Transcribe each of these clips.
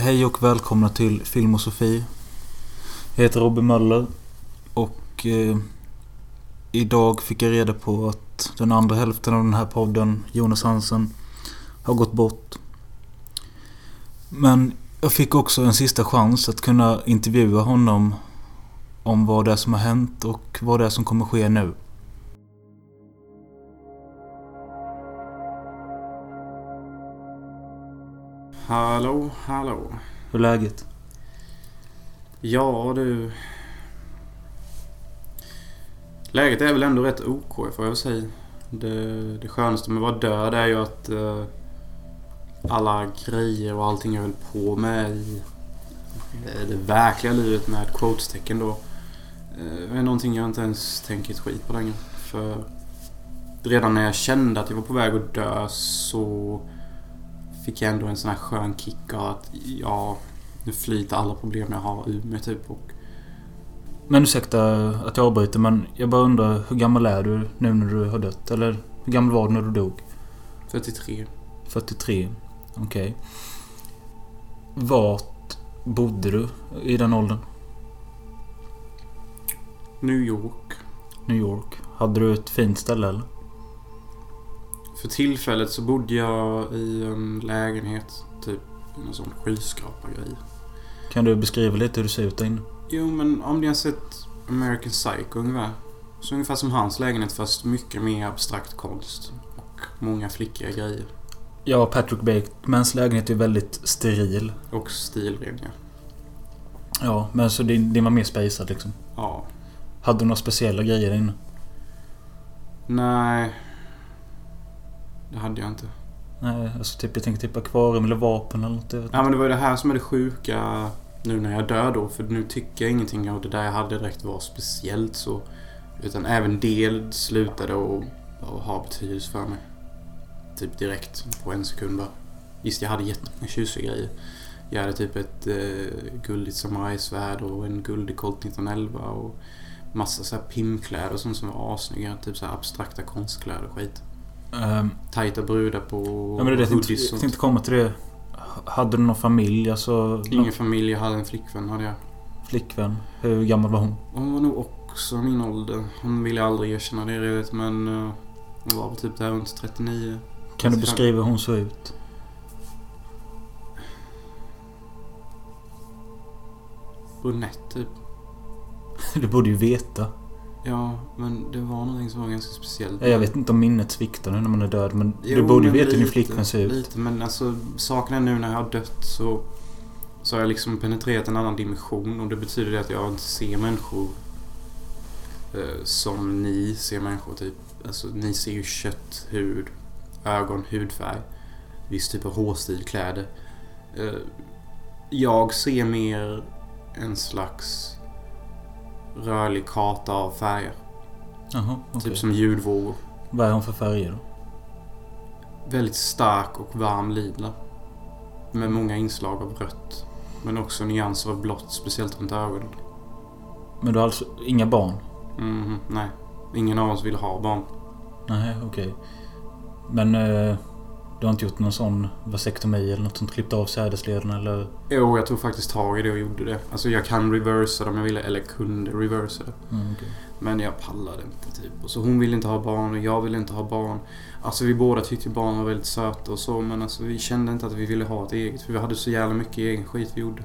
Hej och välkomna till Film och Sofie. Jag heter Robin Möller och eh, idag fick jag reda på att den andra hälften av den här podden, Jonas Hansen, har gått bort. Men jag fick också en sista chans att kunna intervjua honom om vad det är som har hänt och vad det är som kommer ske nu. Hallå, hallå. Hur är läget? Ja du. Läget är väl ändå rätt OK får jag säga. Det, det skönaste med att vara död är ju att eh, alla grejer och allting jag höll på med i eh, det verkliga livet med quotes-tecken då. Eh, är någonting jag inte ens tänker ett skit på längre. För redan när jag kände att jag var på väg att dö så fick jag ändå en sån här skön kick av att ja, nu flyter alla problem jag har ur mig typ. Och Men ursäkta att jag avbryter men jag bara undrar hur gammal är du nu när du har dött? Eller hur gammal var du när du dog? 43. 43. Okej. Vart bodde du i den åldern? New York. New York. Hade du ett fint ställe eller? För tillfället så bodde jag i en lägenhet, typ i någon sån skyskrapa-grej. Kan du beskriva lite hur det ser ut där inne? Jo, men om ni har sett American Psycho ungefär. Så ungefär som hans lägenhet fast mycket mer abstrakt konst. Och många flickiga grejer. Ja, Patrick Batemans lägenhet är väldigt steril. Och stilren, ja. Ja, men så din, din var mer spacad liksom. Ja. Hade du några speciella grejer där inne? Nej. Det hade jag inte. Nej, alltså typ jag tänker typ akvarium eller vapen eller något. jag vet Ja men det var ju det här som är det sjuka nu när jag dör då. För nu tycker jag ingenting av det där jag hade direkt var speciellt så. Utan även det slutade att att ha betydelse för mig. Typ direkt på en sekund bara. Visst, jag hade jättemånga tjusiga grejer. Jag hade typ ett eh, guldigt samurajsvärd och en guldig Colt 1911 och massa så här pimkläder och sånt som var assnygga. Typ så här abstrakta konstkläder och skit. Ehm, Tajta brudar på ja, men det jag tänkte, hoodies jag och tänkte komma till det. Hade du någon familj? Alltså Ingen någon familj, jag hade en flickvän hade jag. flickvän? Hur gammal var hon? Hon var nog också min ålder. Hon ville aldrig erkänna det jag vet men eh, hon var väl typ där runt 39. Kan du beskriva hur hon såg ut? Brunett typ. Du borde ju veta. Ja, men det var någonting som var ganska speciellt. Ja, Jag vet inte om minnet sviktar nu när man är död men du Jo, borde ju men veta hur din flickvän ser ut. Lite, men alltså saken är nu när jag har dött så så har jag liksom penetrerat en annan dimension och det betyder det att jag inte ser människor eh, som ni ser människor typ. Alltså ni ser ju kött, hud, ögon, hudfärg, viss typ av hårstil, kläder. Eh, jag ser mer en slags rörlig karta av färger. Jaha, okej. Typ som ljudvågor. Vad är hon för färger då? Väldigt stark och varm lila. Med många inslag av rött. Men också nyanser av blått, speciellt runt ögonen. Men du har alltså inga barn? Mhm, nej. Ingen av oss vill ha barn. Nej, okej. Men eh, du har inte gjort någon sån vasektomi eller något sånt? Klippt av sädesleden eller? Jo, jag tog faktiskt tag i det och gjorde det. Alltså jag kan reversa det om jag ville, eller kunde reversa det. Mm, okej. Men jag pallade inte typ. Och så hon ville inte ha barn och jag ville inte ha barn. Alltså vi båda tyckte barn var väldigt söta och så men alltså vi kände inte att vi ville ha ett eget. För vi hade så jävla mycket egen skit vi gjorde.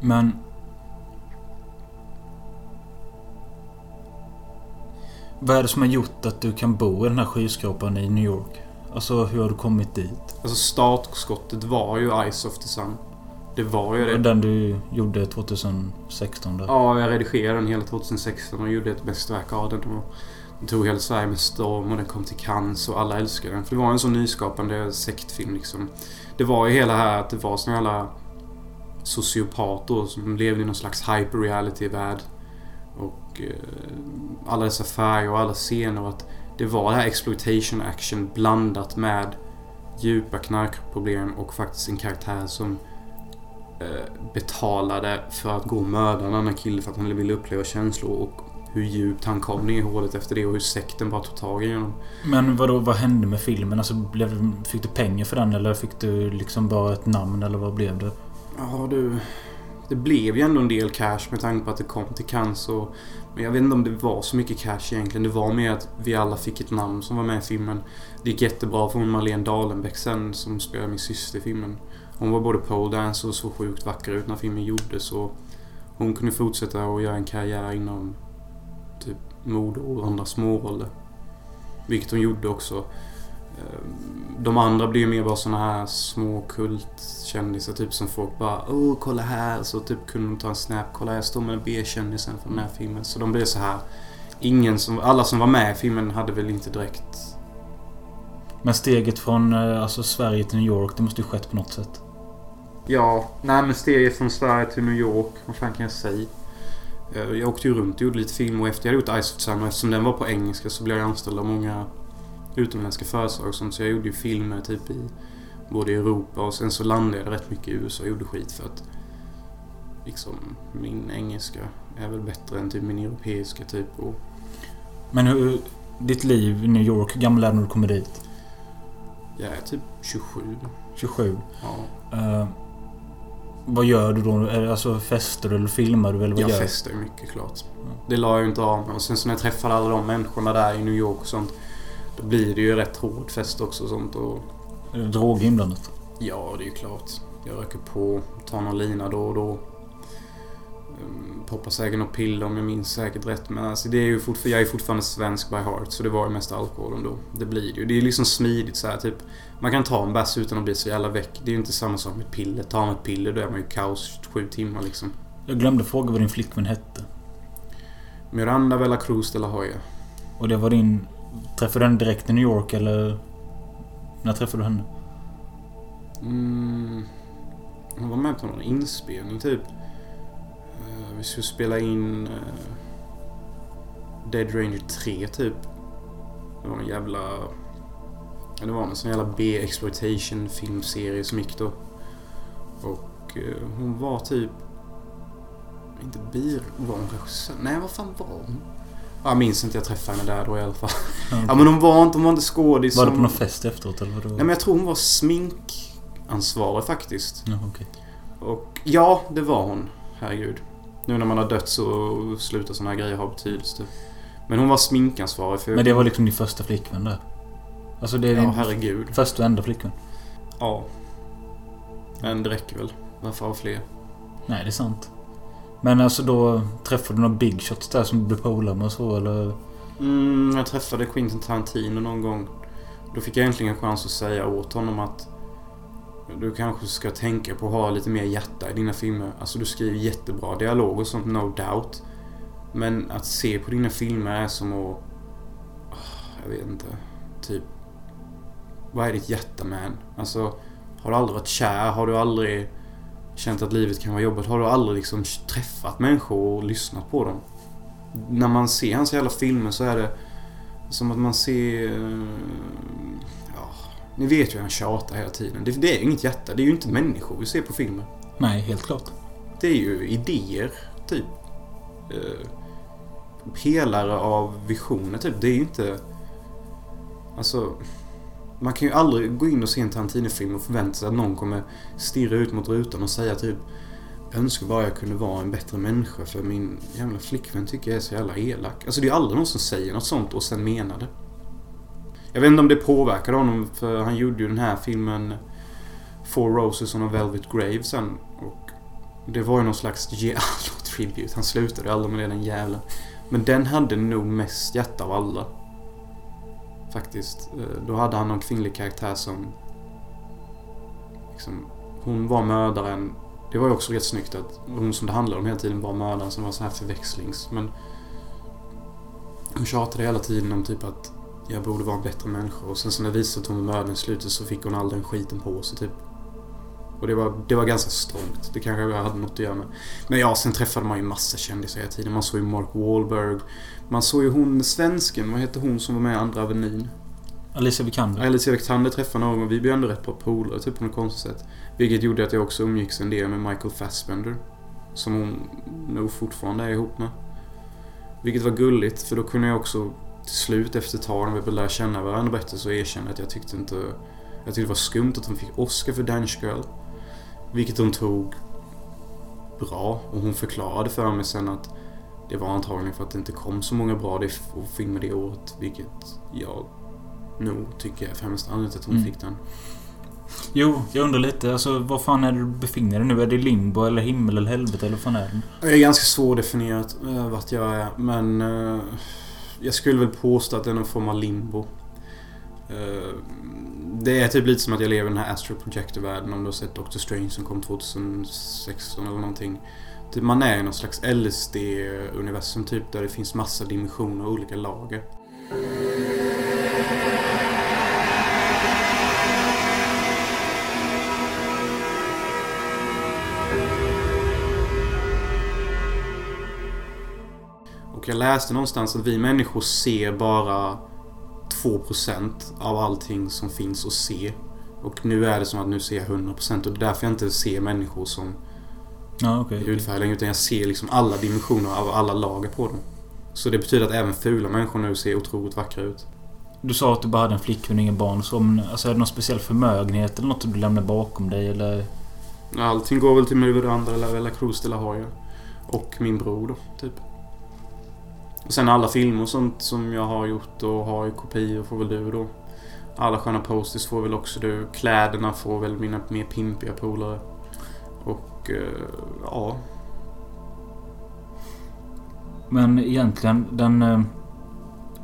Men... Vad är det som har gjort att du kan bo i den här skyskrapan i New York? Alltså hur har du kommit dit? Alltså startskottet var ju Eyes of the Sun. Det var ju det. Den du gjorde 2016 där. Ja, jag redigerade den hela 2016 och gjorde ett mästerverk av den. Den tog hela Sverige med storm och den kom till Cannes och alla älskade den. För det var en sån nyskapande sektfilm liksom. Det var ju hela här att det var såna jävla sociopater som levde i någon slags hyper-reality-värld. Och eh, alla dessa färger och alla scener. och Att det var det här exploitation action blandat med djupa knarkproblem och faktiskt en karaktär som eh, betalade för att gå och mörda en annan kille för att han ville uppleva känslor och hur djupt han kom ner i hålet efter det och hur sekten bara tog tag i honom. Men vadå, vad hände med filmen? Alltså, blev, fick du pengar för den eller fick du liksom bara ett namn eller vad blev det? Ja du. Det blev ju ändå en del cash med tanke på att det kom till cancer. Men jag vet inte om det var så mycket cash egentligen. Det var mer att vi alla fick ett namn som var med i filmen. Det gick jättebra för hon Marlene Dalenbeck sen som spelade min syster i filmen. Hon var både poledancer och så sjukt vacker ut när filmen gjordes och hon kunde fortsätta och göra en karriär inom typ mode och andra småroller. Vilket hon gjorde också. Ehm, de andra blir mer bara såna här små kultkändisar typ som folk bara Åh, kolla här. Så typ kunde de ta en snap. Kolla jag står med B-kändisen från den här filmen. Så de blev så här. Ingen som, alla som var med i filmen hade väl inte direkt... Men steget från eh, alltså, Sverige till New York, det måste ju skett på något sätt. Ja, nej men steget från Sverige till New York. Vad fan kan jag säga? Eh, jag åkte ju runt och gjorde lite film och efter jag hade gjort Ice of Summer, eftersom den var på engelska så blev jag anställd av många utomländska företag sånt. Så jag gjorde ju filmer typ i både Europa och sen så landade jag rätt mycket i USA och gjorde skit för att liksom min engelska är väl bättre än typ min europeiska typ. Och Men hur... Ditt liv i New York, hur gammal är du när du kommer dit? jag är typ 27. 27. Ja. Eh, vad gör du då? Alltså fester eller filmar du eller vad Jag gör du? festar ju mycket klart. Det la jag ju inte av mig. Och sen så när jag träffade alla de människorna där i New York och sånt. Då blir det ju rätt hård fest också och sånt. Och Är det droger inblandat? ja, det är ju klart. Jag röker på, tar någon lina då och då. Um, poppar säkert något piller om jag minns säkert rätt. Men alltså det är ju fortfar- jag är fortfarande svensk by heart. Så det var ju mest alkoholen då. Det blir det ju. Det är liksom smidigt så här typ. Man kan ta en bärs utan att bli så jävla väck. Det är ju inte samma sak med piller. Tar man ett piller då är man ju kaos sju timmar liksom. Jag glömde fråga vad din flickvän hette. Miranda Vela Cruz de la Hoya. Och det var din... Träffade du henne direkt i New York eller... När träffade du henne? Mm, hon var med på någon inspelning typ. Eh, vi skulle spela in eh, Dead Ranger 3 typ. Det var en jävla... Det var en sån jävla B-exploitation filmserie som gick då. Och eh, hon var typ... Inte bir... Var hon regissör? Nej, vad fan var hon? Ja, Jag minns inte, jag träffade henne där då i alla fall. Ja men hon var inte, hon var inte skådis. Var det på någon fest efteråt eller vadå? Nej men jag tror hon var sminkansvarig faktiskt. Ja, okej. Och ja, det var hon. Herregud. Nu när man har dött så slutar såna här grejer ha betydelse. typ. Men hon var sminkansvarig för... Men det var liksom din första flickvän där? Alltså det är din Ja, herregud. första och enda flickvän? Ja. Men det räcker väl. Varför ha fler? Nej, det är sant. Men alltså då träffade du några big shots där som du blev polare med och så eller? Mm, jag träffade Quentin Tarantino någon gång. Då fick jag äntligen en chans att säga åt honom att du kanske ska tänka på att ha lite mer hjärta i dina filmer. Alltså du skriver jättebra dialog och sånt, no doubt. Men att se på dina filmer är som att... Ah, jag vet inte. Typ... Vad är ditt hjärta man? Alltså, har du aldrig varit kär? Har du aldrig känt att livet kan vara jobbigt? Har du aldrig liksom träffat människor och lyssnat på dem? När man ser hans jävla filmer så är det som att man ser... eh, Ja, ni vet ju hur han tjatar hela tiden. Det, det är inget hjärta. Det är ju inte människor vi ser på filmen. Nej, helt klart. Det är ju idéer, typ. Eh, pelare av visioner, typ. Det är ju inte... Alltså... Man kan ju aldrig gå in och se en Tarantino-film och förvänta sig att någon kommer stirra ut mot rutan och säga typ önskar bara jag kunde vara en bättre människa för min jävla flickvän tycker jag är så jävla elak. Alltså det är aldrig någon som säger något sånt och sen menar det. Jag vet inte om det påverkade honom för han gjorde ju den här filmen Four Roses on a Velvet Grave sen. Och det var ju någon slags Giallo-tribute. Han slutade ju aldrig med det den jävla. Men den hade nog mest hjärta av alla. Faktiskt. Eh, då hade han någon kvinnlig karaktär som... Liksom, hon var mördaren. Det var ju också rätt snyggt att hon som det handlade om hela tiden var mördaren som var så här förväxlings. Men... Hon tjatade hela tiden om typ att jag borde vara en bättre människa. Och sen så när det visade att hon var mördaren i slutet så fick hon all den skiten på sig typ. Och det var, det var ganska strångt. Det kanske jag hade något att göra med. Men ja, sen träffade man ju massa kändisar hela tiden. Man såg ju Mark Wahlberg. Man såg ju hon svensken, vad hette hon som var med i Andra Avenyn? Alicia Vikander. Alicia Vikander träffade någon och vi blev ändå rätt bra polare typ på något konstigt sätt. Vilket gjorde att jag också umgicks en del med Michael Fassbender. Som hon nog fortfarande är ihop med. Vilket var gulligt för då kunde jag också till slut efter ett tag när vi började lära känna varandra bättre så erkände jag att jag tyckte inte... Jag tyckte det var skumt att hon fick Oscar för Danish Girl. Vilket hon tog bra. Och hon förklarade för mig sen att det var antagligen för att det inte kom så många bra filmer det året. Vilket jag nog tycker är främst anledningen till att hon Mm. fick den. Jo, jag undrar lite. Alltså, vad fan är det du befinner dig nu? Är det limbo eller himmel eller helvete eller vad fan är det? Det är ganska svårdefinierat uh, vart jag är. Men eh, jag skulle väl påstå att det är någon form av limbo. Eh, det är typ lite som att jag lever i den här Astro Projector-världen. Om du har sett Doctor Strange som kom 2016 eller någonting. Typ man är i någon slags LSD-universum typ. Där det finns massa dimensioner och olika lager. Och jag läste någonstans att vi människor ser bara 2% av allting som finns att se. Och nu är det som att nu ser jag 100% och det är därför jag inte ser människor som okej. okej. hudfärg utan jag ser liksom alla dimensioner av alla lager på dem. Så det betyder att även fula människor nu ser otroligt vackra ut. Du sa att du bara hade en flickvän och inga barn. Så, men, alltså, är det någon speciell förmögenhet eller något du lämnar bakom dig? Eller? Allting går väl till Miranda eller La Cruz de la Hoya. Och min bror då, typ. Och sen alla filmer och sånt som jag har gjort och har i kopior får väl du då. Alla sköna posters får väl också du. Kläderna får väl mina mer pimpiga polare. Och eh, ja, Men egentligen, den eh,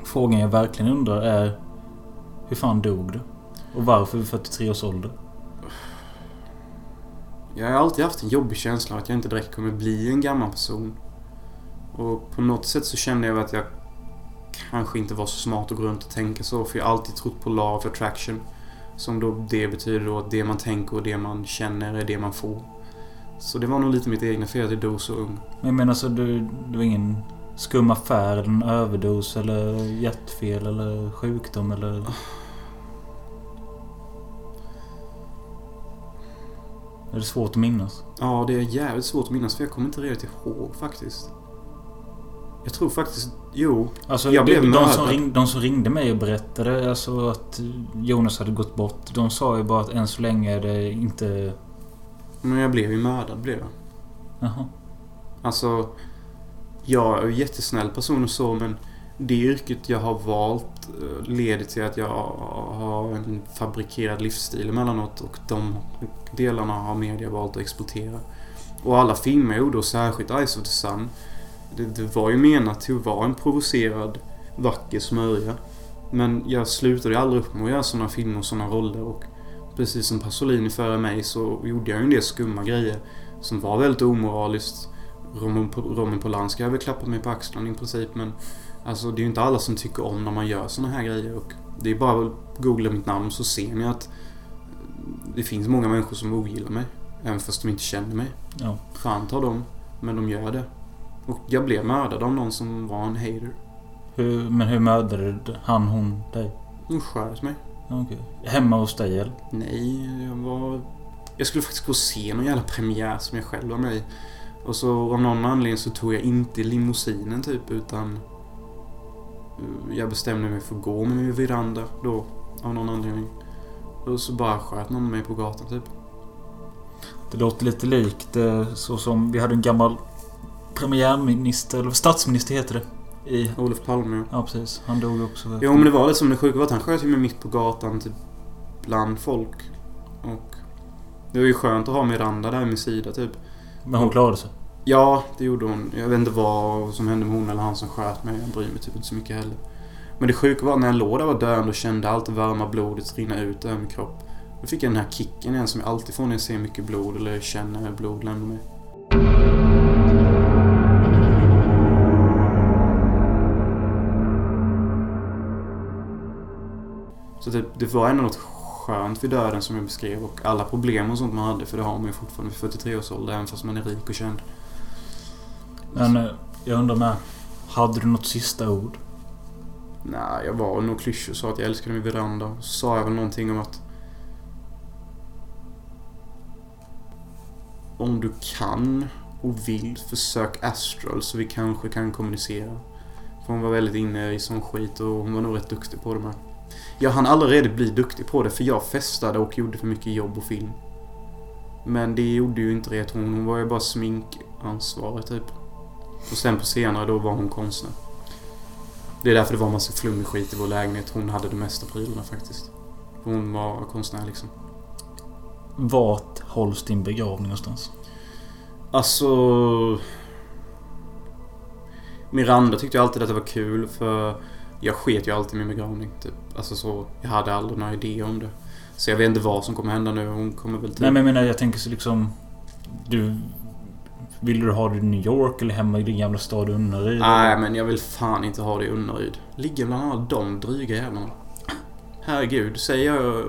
frågan jag verkligen undrar är... Hur fan dog du? Och varför vid 43 års ålder? Jag har alltid haft en jobbig känsla att jag inte direkt kommer bli en gammal person. Och på något sätt så kände jag att jag kanske inte var så smart att gå runt och tänka så. För jag har alltid trott på law of attraction. Som då det betyder då att det man tänker och det man känner är det man får. Så det var nog lite mitt egna fel att jag dog så ung. Men jag menar så du, du var ingen skum affär en överdos eller hjärtfel eller sjukdom eller... Är det svårt att minnas? Ja, det är jävligt svårt att minnas för jag kommer inte riktigt ihåg faktiskt. Jag tror faktiskt... Jo. Alltså, Jag de, blev de, som mördad. ring, de som ringde mig och berättade alltså att Jonas hade gått bort. De sa ju bara att än så länge är det inte... Men jag blev ju mördad, blev jag. Jaha. Alltså, jag är en jättesnäll person och så men det yrket jag har valt eh, leder till att jag har en fabrikerad livsstil emellanåt och de delarna har media valt att exportera. Och alla filmer jag gjorde, och särskilt Eyes of the Sun, det, det var ju menat till att vara en provocerad, vacker smörja. Men jag slutade ju aldrig upp med att göra sådana filmer och sådana roller och precis som Pasolini före mig så gjorde jag ju en del skumma grejer som var väldigt omoraliskt. Roman, Roman Polanski har väl klappat mig på axlarna i princip men Alltså det är ju inte alla som tycker om när man gör såna här grejer och Det är bara att googla mitt namn så ser ni att Det finns många människor som ogillar mig. Även fast de inte känner mig. Ja. Fan ta dem. Men de gör det. Och jag blev mördad av någon som var en hater. Hur, men hur mördade han, hon dig? Hon sköt mig. Okej. Hemma hos dig eller? Nej, jag var... Jag skulle faktiskt gå och se någon jävla premiär som jag själv var med i. Och så av någon anledning så tog jag inte limousinen typ utan... eh, Jag bestämde mig för att gå med min veranda då. Av någon anledning. Och så bara sköt någon mig på gatan typ. Det låter lite likt eh, så som vi hade en gammal premiärminister, eller statsminister heter det. I... Olof Palme ja. Ja precis. Han dog också. Jo men det var lite som det sjuka var att han sköt ju mig mitt på gatan typ bland folk. Och det var ju skönt att ha Miranda där vid min sida typ. Men hon klarade sig. Ja, det gjorde hon. Jag vet inte vad som hände med hon eller han som sköt mig. Jag bryr mig typ inte så mycket heller. Men det sjuka var när jag låg där var döende och kände allt det varma blodet rinna ut över min kropp. Då fick jag den här kicken igen som jag alltid får när jag ser mycket blod eller känner blod lämna mig. Det, det var ändå något skönt vid döden som jag beskrev och alla problem och sånt man hade för det har man ju fortfarande vid 43 års ålder även fast man är rik och känd. Men eh, jag undrar med. Hade du något sista ord? Nej, jag var nog klyschig och sa att jag älskade min veranda. Så sa jag väl någonting om att... Om du kan och vill, försök Astral så vi kanske kan kommunicera. För hon var väldigt inne i sån skit och hon var nog rätt duktig på det med. Jag hann aldrig bli duktig på det för jag festade och gjorde för mycket jobb och film. Men det gjorde ju inte det hon. Hon var ju bara sminkansvarig typ. Och sen på senare då var hon konstnär. Det är därför det var en massa flummig skit i vår lägenhet. Hon hade de mesta prylarna faktiskt. Hon var konstnär liksom. Vart hålls din begravning någonstans? Alltså... Miranda tyckte alltid att det var kul för jag sket ju alltid min begravning. Typ. Alltså så, jag hade aldrig några idéer om det. Så jag vet inte vad som kommer hända nu. Hon kommer väl typ... Nej men jag menar, jag tänker så liksom... Du... Vill du ha det i New York eller hemma i din gamla stad Unnaryd? Nej, men jag vill fan inte ha det i Unnaryd. Ligger bland alla de dryga jävlarna. Herregud, säger jag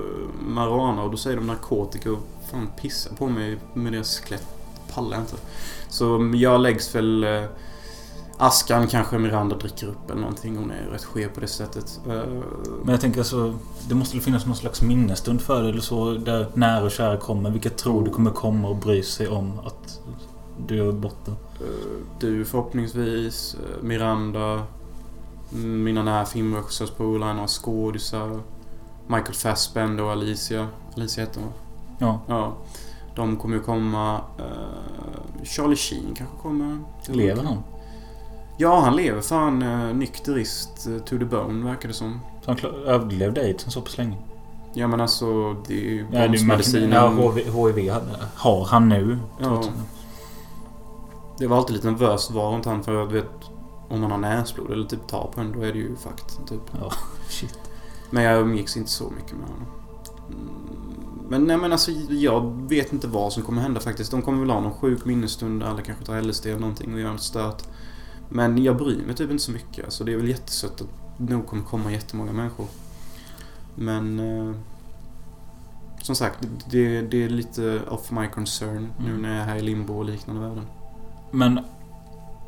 marijuana och då säger de narkotika och fan pissar på mig med deras skelett. Pallar inte. Så jag läggs väl... eh, Askan kanske Miranda dricker upp eller någonting. Hon är rätt skev på det sättet. Eh, Men jag tänker alltså... Det måste väl finnas någon slags minnesstund för dig eller så där nära och kära kommer. Vilka tror du kommer komma och bry sig om att du är borta? Eh, Du förhoppningsvis, eh, Miranda, mm, mina nära filmregissörspolare, några skådisar, Michael Fassbender och Alicia. Alicia heter hon Ja. Ja. De kommer ju komma. Charlie Sheen kanske kommer. Lever han? Ja, han lever fan uh, nykterist eh, to the bone verkar det som. Så han överlevde aids så pass länge? Ja men alltså det är ju Ja, bromsmedicinen. Ja, HIV, har han nu. Ja. Det var alltid lite nervöst var runt han för jag vet om man har näsblod eller typ tar på en då är det ju fakt. Typ. Ja, shit. Men jag umgicks inte så mycket med honom. Mm, Men nej men alltså jag vet inte vad som kommer hända faktiskt. De kommer väl ha någon sjuk minnesstund eller kanske ta LSD eller någonting och göra något stört. Men jag bryr mig typ inte så mycket. Alltså det är väl jättesött att det nog kommer komma jättemånga människor. Men... Eh, som sagt, det, det är lite off my concern nu Mm. när jag är här i limbo och liknande världen. Men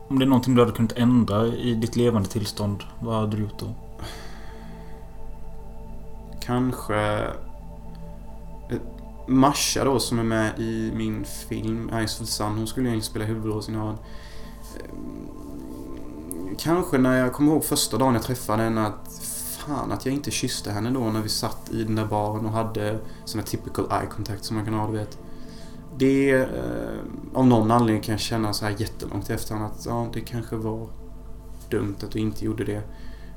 om det är någonting du hade kunnat ändra i ditt levande tillstånd, vad hade du gjort då? Kanske... eh, Masha då som är med i min film Ice of the Sun. Hon skulle egentligen spela huvudrollsinnehavaren. Kanske när jag kommer ihåg första dagen jag träffade henne att fan att jag inte kysste henne då när vi satt i den där baren och hade sån här typical eye contact som man kan ha, du vet. Det, eh, av någon anledning kan jag känna så här jättelångt i efterhand att ja, det kanske var dumt att du inte gjorde det.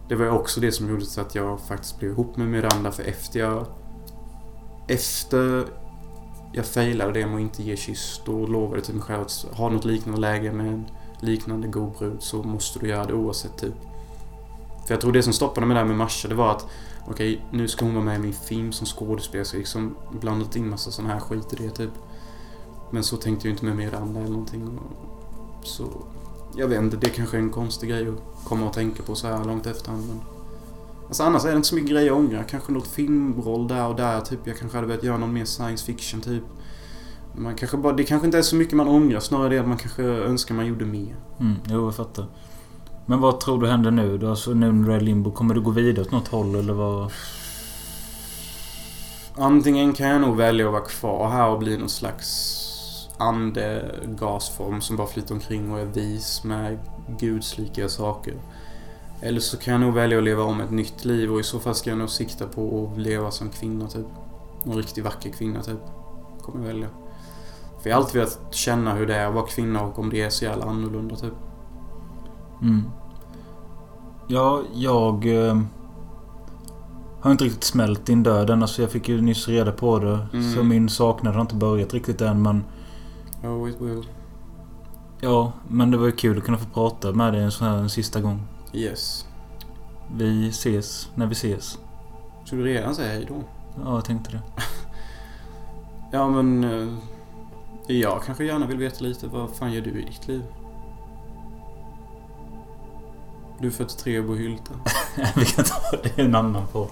Det var ju också det som gjorde så att jag faktiskt blev ihop med Miranda för efter jag... Efter jag failade det med att inte ge kyss, då lovade jag till mig själv att ha något liknande läge med en liknande god brud så måste du göra det oavsett typ. För jag tror det som stoppade mig där med Masha, det var att okej, nu ska hon vara med i min film som skådespelerska, liksom blandat in massa sån här skit i det typ. Men så tänkte jag inte med Miranda eller någonting. Så, jag vet inte, det kanske är en konstig grej att komma och tänka på så här långt efterhand. Men... Alltså annars är det inte så mycket grejer jag ångrar. Kanske något filmroll där och där. Typ jag kanske hade velat göra någon mer science fiction typ. Man kanske bara, det kanske inte är så mycket man ångrar. Snarare det att man kanske önskar man gjorde mer. Mm, jo, jag fattar. Men vad tror du händer nu? då? Alltså, nu när du är limbo, kommer du gå vidare åt något håll eller vad? Antingen kan jag nog välja att vara kvar här och bli någon slags ande, gasform som bara flyter omkring och är vis med gudslika saker. Eller så kan jag nog välja att leva om ett nytt liv och i så fall ska jag nog sikta på att leva som kvinna typ. En riktigt vacker kvinna typ. Kommer jag välja. För jag har alltid velat känna hur det är att vara kvinna och om det är så jävla annorlunda typ. Mm. Ja, jag... Eh, har inte riktigt smält din död än. Alltså, jag fick ju nyss reda på det. Mm. Så min saknad har inte börjat riktigt än. Men Oh, it will. ja, men det var ju kul att kunna få prata med dig en sån här en sista gång. Yes. Vi ses när vi ses. Så du redan säga hej då? Ja, jag tänkte det. Ja men... eh, jag kanske gärna vill veta lite vad fan gör du i ditt liv? Du är 43 och bor i Hylte. vi kan ta det i en annan podd.